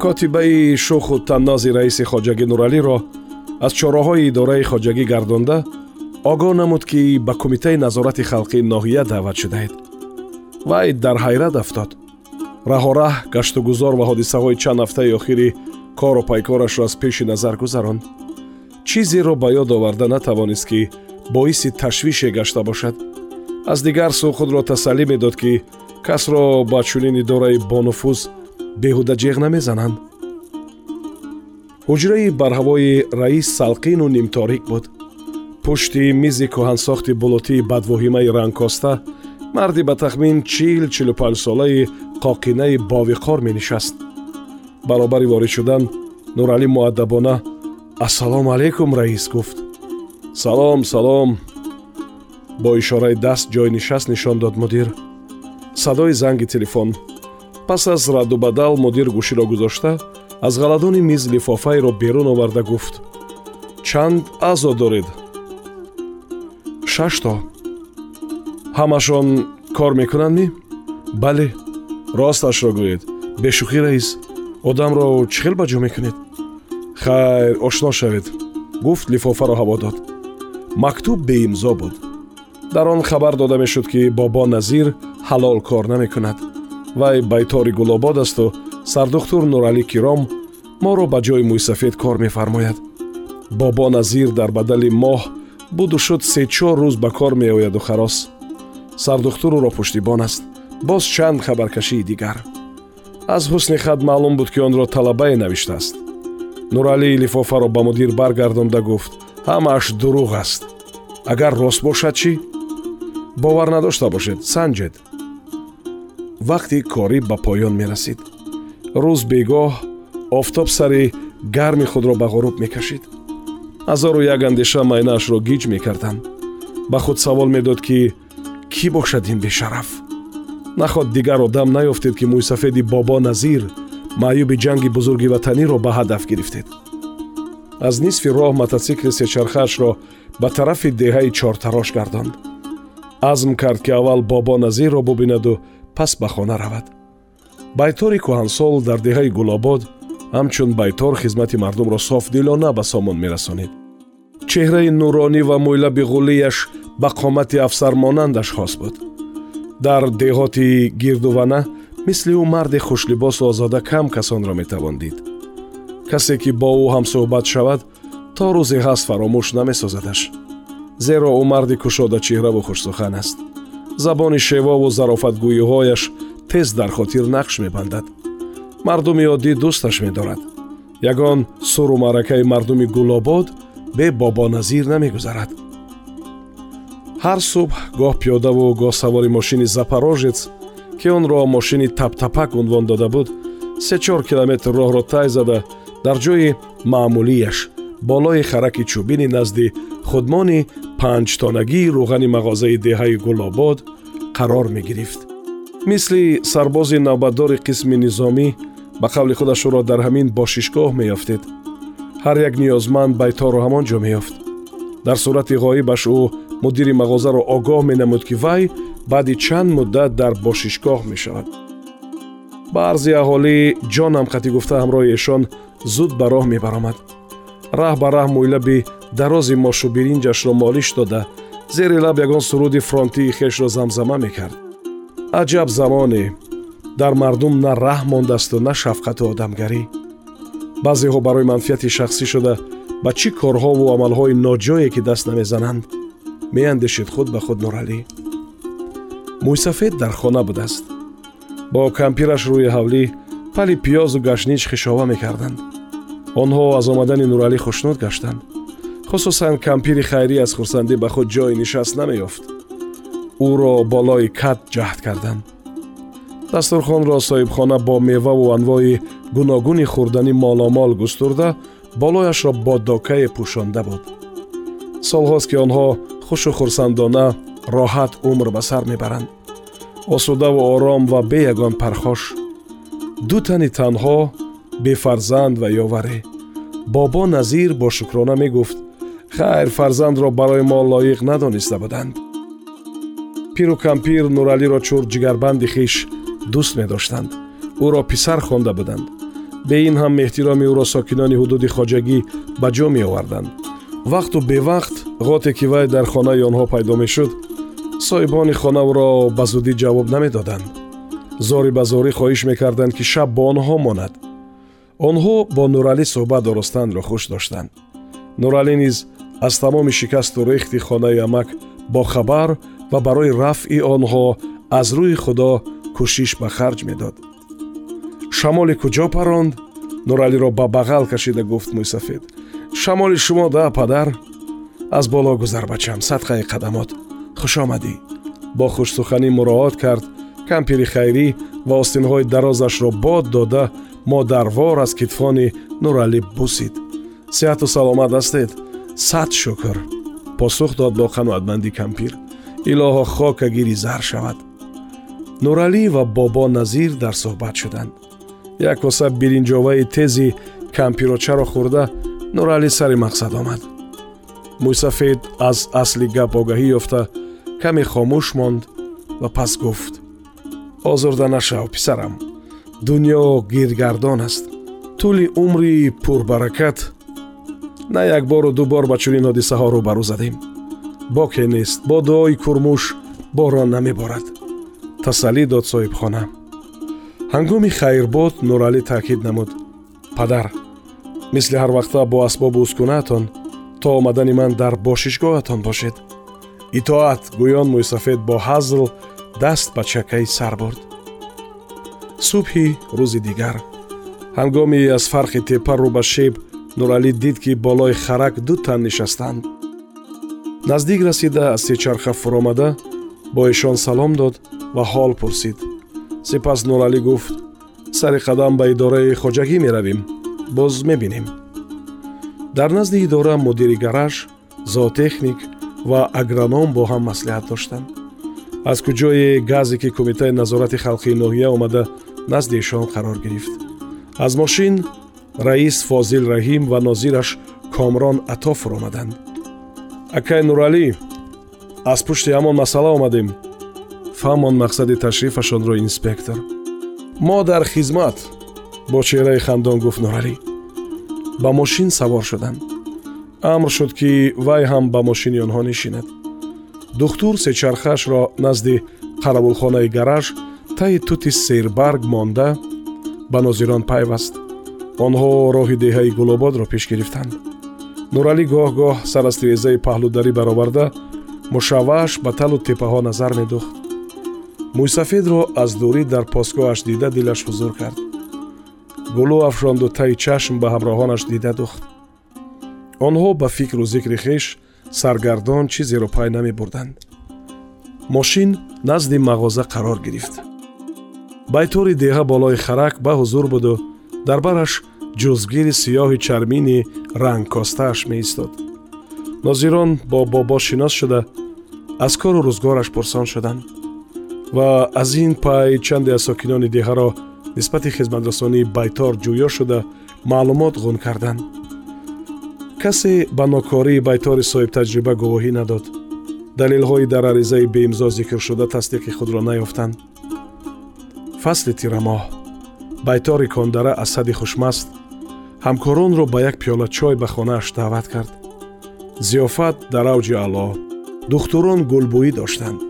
котибаи шуху таннози раиси хоҷагӣ нуралиро аз чораҳои идораи хоҷагӣ гардонда огоҳ намуд ки ба кумитаи назорати халқии ноҳия даъват шудаед вай дар ҳайрат афтод раҳораҳ гаштугузор ва ҳодисаҳои чанд ҳафтаи охири кору пайкорашро аз пеши назар гузаронд чизеро ба ёд оварда натавонист ки боиси ташвише гашта бошад аз дигар сӯ худро тасаллӣ медод ки касро ба чунин идораи бонуфуз беҳуда ҷеғ намезананд. Ҳуҷраи барҳавои раис салқину нимторик буд. Пушти мизи кӯҳансохти булутии бадвоҳимаи рангкоста марди ба тахмин чил чилу панҷсолаи қоқинаи бовиқор менишаст. Баробари ворид шудан нуралӣ муаддабона ассалому алайкум раис гуфт. Салом салом бо ишораи даст ҷойи нишаст нишон дод мудир. Садои занги телефон пас аз раддубадал мудир гӯширо гузошта аз ғаладони миз лифофаеро берун оварда гуфт. Чанд аъзо доред? Шашто ҳамашон кор мекунанд ми бале росташро гӯед. Бешухӣ раис одамро чӣ хел ба ҷо мекунед? Хайр ошно шавед гуфт лифофаро ҳаво дод. Мактуб беимзо буд дар он хабар дода мешуд ки бобо назир ҳалол кор намекунад вай байтори гулобод асту сардухтур нуралӣ киром моро ба ҷои мӯйсафед кор мефармояд. Бобо назир дар бадали моҳ буду шуд се-чор рӯз ба кор меояду харос. Сардухтур ӯро пуштибон аст. Боз чанд хабаркашии дигар. Аз ҳусни хат маълум буд ки онро талабае навиштааст нуралӣ лифофаро ба мудир баргардонда гуфт. Ҳамааш дурӯғ аст. Агар рост бошад чӣ? Бовар надошта бошед санҷед вақти корӣ ба поён мерасид. Рӯз бегоҳ офтоб сари гарми худро ба ғуруб мекашид. Ҳазору як андеша майнаашро гиҷ мекарданд. Ба худ савол медод ки кӣ бошад ин бешараф? Наход дигар одам наёфтед ки мӯйсафеди бобо назир маъюби ҷанги бузурги ватаниро ба ҳадаф гирифтед. Аз нисфи роҳ мотосикли сечархаашро ба тарафи деҳаи чортарош гардонд. Азм кард ки аввал бобо назирро бубинаду пас ба хона равад. Байтори кӯҳансол дар деҳаи гулобод ҳамчун байтор хизмати мардумро софдилона ба сомон мерасонид. Чеҳраи нуронӣ ва мӯйлаби ғулияш ба қомати афсармонандаш хос буд. Дар деҳоти гирдувана мисли ӯ марди хушлибосу озода кам касонро метавон дид. Касе ки бо ӯ ҳамсӯҳбат шавад то рӯзе ҳаст фаромӯш намесозадаш зеро ӯ марди кушодачеҳраву хушсухан аст забони шевову зарофатгӯиҳояш тез дар хотир нақш мебандад. Мардуми оддӣ дӯсташ медорад. Ягон суру маъракаи мардуми гулобод бе бобоназир намегузарад. Ҳар субҳ гоҳ пиёдаву гоҳ савори мошини запорожец ки онро мошини таптапак унвон дода буд се-чор километр роҳро тай зада дар ҷои маъмулияш болои хараки чӯбини назди худмони панҷтонагии рӯғани мағозаи деҳаи гулобод қарор мегирифт. Мисли сарбози навбатдори қисми низомӣ ба қавли худаш ӯро дар ҳамин бошишгоҳ меёфтед. Ҳар як ниёзманд байтору ҳамон ҷо меёфт. Дар сурати ғоибаш ӯ мудири мағозаро огоҳ менамуд ки вай баъди чанд муддат дар бошишгоҳ мешавад. Баъзе аҳолӣ ҷонам қатӣ гуфта ҳамроҳи эшон зуд ба роҳ мебаромад. Раҳ ба раҳ мӯйлаби дарози мошу биринҷашро молиш дода зери лаб ягон суруди фронтии хешро замзама мекард. Аҷаб замоне дар мардум на раҳ мондасту на шафқату одамгарӣ. Баъзеҳо барои манфиати шахсӣ шуда ба чӣ корҳову амалҳои ноҷое ки даст намезананд меандешид худ ба худ нуралӣ. Мӯйсафед дар хона будааст. Бо кампираш рӯи ҳавлӣ пали пиёзу гашнич хишова мекарданд. Онҳо аз омадани нуралӣ хушнуд гаштанд хусусан кампири хайрӣ аз хурсандӣ ба худ ҷои нишаст намеёфт ӯро болои кат ҷаҳд карданд дастурхонро соҳибхона бо меваву анвои гуногуни хӯрданӣ моломол густурда болояшро бо докае пӯшонда буд солҳост ки онҳо хушу хурсандона роҳат умр ба сар мебаранд осудаву ором ва бе ягон пархош ду тани танҳо бефарзанд ва ёварӣ бобо назир бо шукрона мегуфт хайр фарзандро барои мо лоиқ надониста буданд. Пиру кампир нуралиро чур ҷигарбанди хиш дӯст медоштанд. Ӯро писар хонда буданд. Бе ин ҳам эҳтироми ӯро сокинони ҳудуди хоҷагӣ ба ҷо меоварданд. Вақту бевақт ғоте ки вай дар хонаи онҳо пайдо мешуд соҳибони хона ӯро ба зудӣ ҷавоб намедоданд. Зори ба зорӣ хоҳиш мекарданд ки шаб бо онҳо монад. Онҳо бо нуралӣ суҳбат оростандро хуш доштанд. Нуралӣ низ аз тамоми шикасту рехти хонаи амак бохабар ва барои рафъи онҳо аз рӯи худо кӯшиш ба харҷ медод. Шамоли куҷо паронд? Нуралиро ба бағал кашида гуфт мӯйсафед. Шамоли шумо да падар. Аз боло гузар бачам садқаи қадамот. Хушомадӣ бо хушсуханӣ муроот кард. Кампири хайрӣ ва остинҳои дарозашро бод дода модарвор аз китфони нуралӣ бусид. Сеҳату саломат ҳастед сад шукр посух дод бо қаноатмандӣ кампир илоҳо хока гири зар шавад нуралӣ ва бобо назир дар суҳбат шуданд як коса биринҷоваи тези кампирочаро хӯрда нуралӣ сари мақсад омад мӯйсафед аз асли гап огаҳӣ ёфта каме хомӯш монд ва пас гуфт озурда нашав писарам дунё гиргардон аст тӯли умри пурбаракат на як бору ду бор ба чунин ҳодисаҳо рӯбарӯ задем. Боке нест бо дуои курмуш борон намеборад. Тасаллӣ дод соҳибхона. Ҳангоми хайрбод нуралӣ таъкид намуд. Падар мисли ҳарвақта бо асбобу ускунаатон то омадани ман дар бошишгоҳатон бошед. Итоат гӯён мӯйсафед бо ҳазл даст ба чакаи сар бурд. Субҳи рӯзи дигар. Ҳангоми аз фарқи теппа рӯ ба шеб нуралӣ дид ки болои харак ду тан нишастанд. Наздик расида аз сечарха фуромада бо эшон салом дод ва ҳол пурсид. Сипас нуралӣ гуфт сари қадам ба идораи хоҷагӣ меравем боз мебинем. Дар назди идора мудири гараж зоотехник ва агроном бо ҳам маслиҳат доштанд. Аз куҷои газе ки кумитаи назорати халқии ноҳия омада назди эшон қарор гирифт. Аз мошин раис фозил раҳим ва нозираш комрон ато фуромаданд акай нуралӣ аз пушти ҳамон масъала омадем. Фаҳмон мақсади ташрифашонро инспектор. Мо дар хизмат бо чеҳраи хандон гуфт нуралӣ ба мошин савор шуданд. Амр шуд ки вай ҳам ба мошини онҳо нишинад. Духтур сечархаашро назди қарабулхонаи гараж таи тути сербарг монда ба нозирон пайваст онҳо роҳи деҳаи гулободро пеш гирифтанд. Нуралӣ гоҳ-гоҳ сар аз тирезаи паҳлударӣ бароварда мушаввааш ба талу теппаҳо назар медӯхт. Мӯйсафедро аз дурӣ дар посгоҳаш дида дилаш ҳузур кард. Гулӯ афшонду таи чашм ба ҳамроҳонаш дида духт онҳо ба фикру зикри хеш саргардон чизеро пай намебурданд. Мошин назди мағоза қарор гирифт. Байтори деҳа болои харак ба ҳузур буду дар бараш ҷузгири сиёҳи чармини рангкостааш меистод. Нозирон бо бобо шинос шуда аз кору рӯзгораш пурсон шуданд. Ва аз ин пай чанде аз сокинони деҳаро нисбати хизматрасонии байтор ҷӯё шуда маълумот ғун карданд. Касе ба нокории байтори соҳибтаҷриба гувоҳӣ надод. Далелҳои дар аризаи беимзо зикршуда тасдиқи худро наёфтанд фасли тирамоҳ байтори кондара асади хушмаст ҳамкоронро ба як пиёла чой ба хонааш даъват кард. Зиёфат дар авҷи аъло духтурон гулбӯӣ доштанд.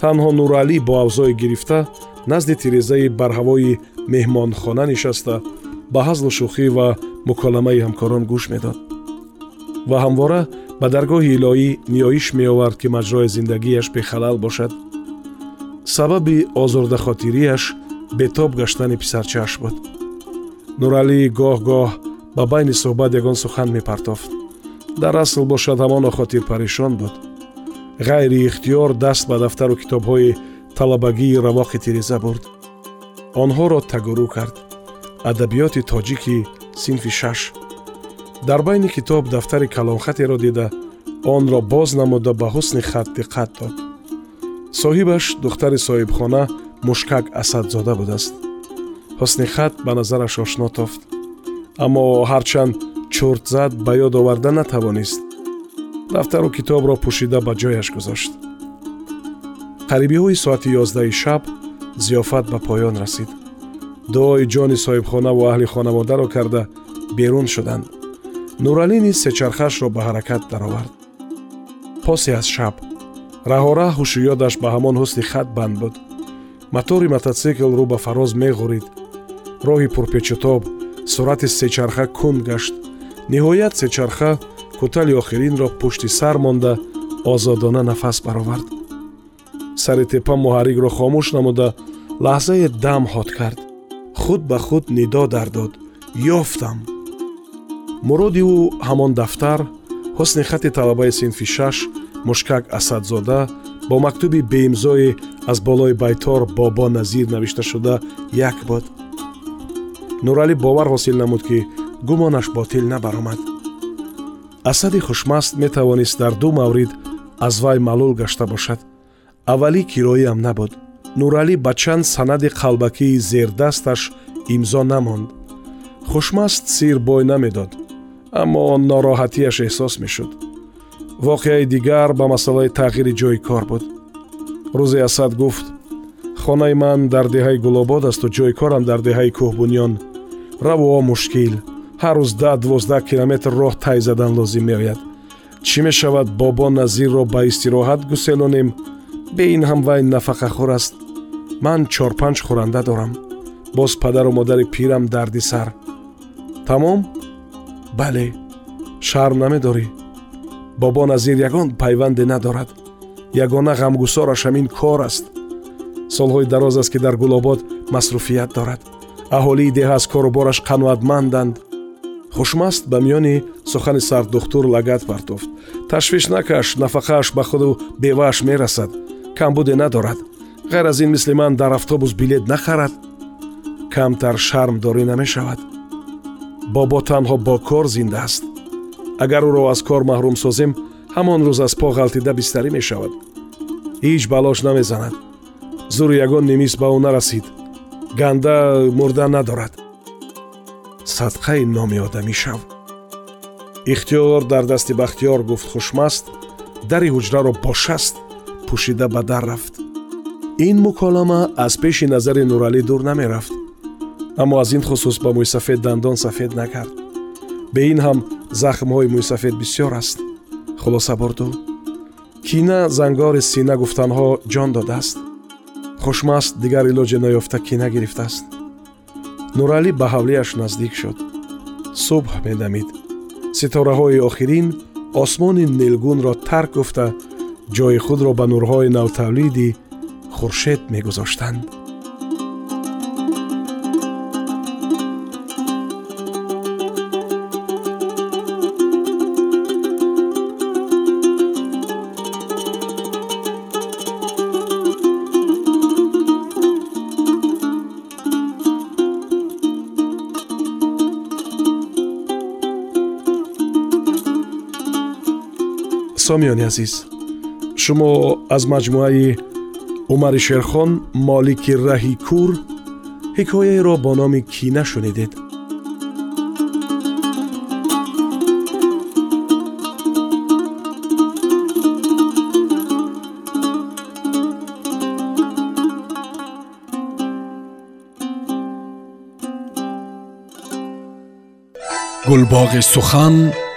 Танҳо нуралӣ бо авзое гирифта назди тирезаи барҳавои меҳмонхона нишаста ба ҳазлу шӯхӣ ва муколамаи ҳамкорон гӯш медод. Ва ҳамвора ба даргоҳи илоҳӣ ниёиш меовард ки маҷрои зиндагиаш бехалал бошад. Сабаби озурдахотириаш бетоб гаштани писарчааш буд. Нуралӣ гоҳ-гоҳ ба байни суҳбат ягон сухан мепартофт. Дар асл бошад ҳамоно хотир парешон буд. Ғайриихтиёр даст ба дафтару китобҳои талабагии равоқи тиреза бурд. Онҳоро тагурӯ кард. Адабиёти тоҷики синфи шаш. Дар байни китоб дафтари калонхатеро дида онро боз намуда ба ҳусни хат диққат дод. Соҳибаш духтари соҳибхона мушкак асадзода будааст ҳусни хат ба назараш ошно тофт аммо ҳарчанд чурт зад ба ёд оварда натавонист дафтару китобро пӯшида ба ҷояш гузошт қарибиҳои соати ёздаҳи шаб зиёфат ба поён расид дуои ҷони соҳибхонаву аҳли хонаводаро карда берун шуданд нуралӣ низ сечархашро ба ҳаракат даровард посе аз шаб раҳораҳ ҳушу ёдаш ба ҳамон ҳусни хат банд буд мотори мототсикл рӯ ба фароз меғурид роҳи пурпечутоб сурати сечарха кунд гашт. Ниҳоят сечарха кӯтали охиринро пушти сар монда озодона нафас баровард. Сари теппа муҳаррикро хомӯш намуда лаҳзае дам ҳод кард. Худ ба худ нидо дардод. Ёфтам. Муроди ӯ ҳамон дафтар ҳусни хати талабаи синфи шаш мушкак асадзода бо мактуби беимзое аз болои байтор бобо назир навишташуда як буд нуралӣ бовар ҳосил намуд ки гумонаш ботил набаромад. Асади хушмаст метавонист дар ду маврид аз вай маълул гашта бошад. Аввалӣ кироиам набуд. Нуралӣ ба чанд санади қалбакии зердасташ имзо намонд. Хушмаст сир бой намедод аммо нороҳатиаш эҳсос мешуд. Воқеаи дигар ба масъалаи тағйири ҷойи кор буд рӯзе асад гуфт хонаи ман дар деҳаи гулобод асту ҷойи корам дар деҳаи кӯҳбунён равоҳо мушкил ҳар рӯз даҳ дувоздаҳ километр роҳ тай задан лозим меояд. Чӣ мешавад бобо назирро ба истироҳат гуселонем? Бе ин ҳам вай нафақахӯр аст. Ман чорпанҷ хӯранда дорам. Боз падару модари пирам дарди сар тамом? Бале шарм намедорӣ. Бобо назир ягон пайванде надорад ягона ғамгусораш ҳамин кор аст. Солҳои дароз аст ки дар гулобод масруфият дорад. Аҳолии деҳа аз корубораш қаноатманданд. Хушмаст ба миёни сухани сардухтур лагат партофт. Ташвиш накаш нафақааш ба худу бевааш мерасад. Камбуде надорад. Ғайр аз ин мисли ман дар автобус билет нахарад. Камтар шармдорӣ намешавад. Бобо танҳо бо кор зинда аст. Агар ӯро аз кор маҳрум созем ҳамон рӯз аз по ғалтида бистарӣ мешавад. ҳеҷ балош намезанад. зури ягон немис ба ӯ нарасид. ганда мурда надорад. садқаи номи одамӣ шав. ихтиёр дар дасти бахтиёр гуфт хушмаст дари ҳуҷраро бо шаст пӯшида ба дар рафт. ин муколама аз пеши назари нуралӣ дур намерафт. аммо аз ин хусус ба мӯйсафед дандон сафед накард. бе ин ҳам захмҳои мӯйсафед бисьёр аст хулоса бурду. Кина зангори сина гуфтанҳо ҷон додааст. Хушмаст дигар илоҷе наёфта кина гирифтааст. Нуралӣ ба ҳавлияш наздик шуд. Субҳ медамид. Ситораҳои охирин осмони нилгунро тарк гуфта ҷои худро ба нурҳои навтавлиди хуршед мегузоштанд сомиёни азиз шумо аз маҷмӯаи умари шерхон молики раҳи кур ҳикояеро бо номи кина шунидед гулбоғи сухан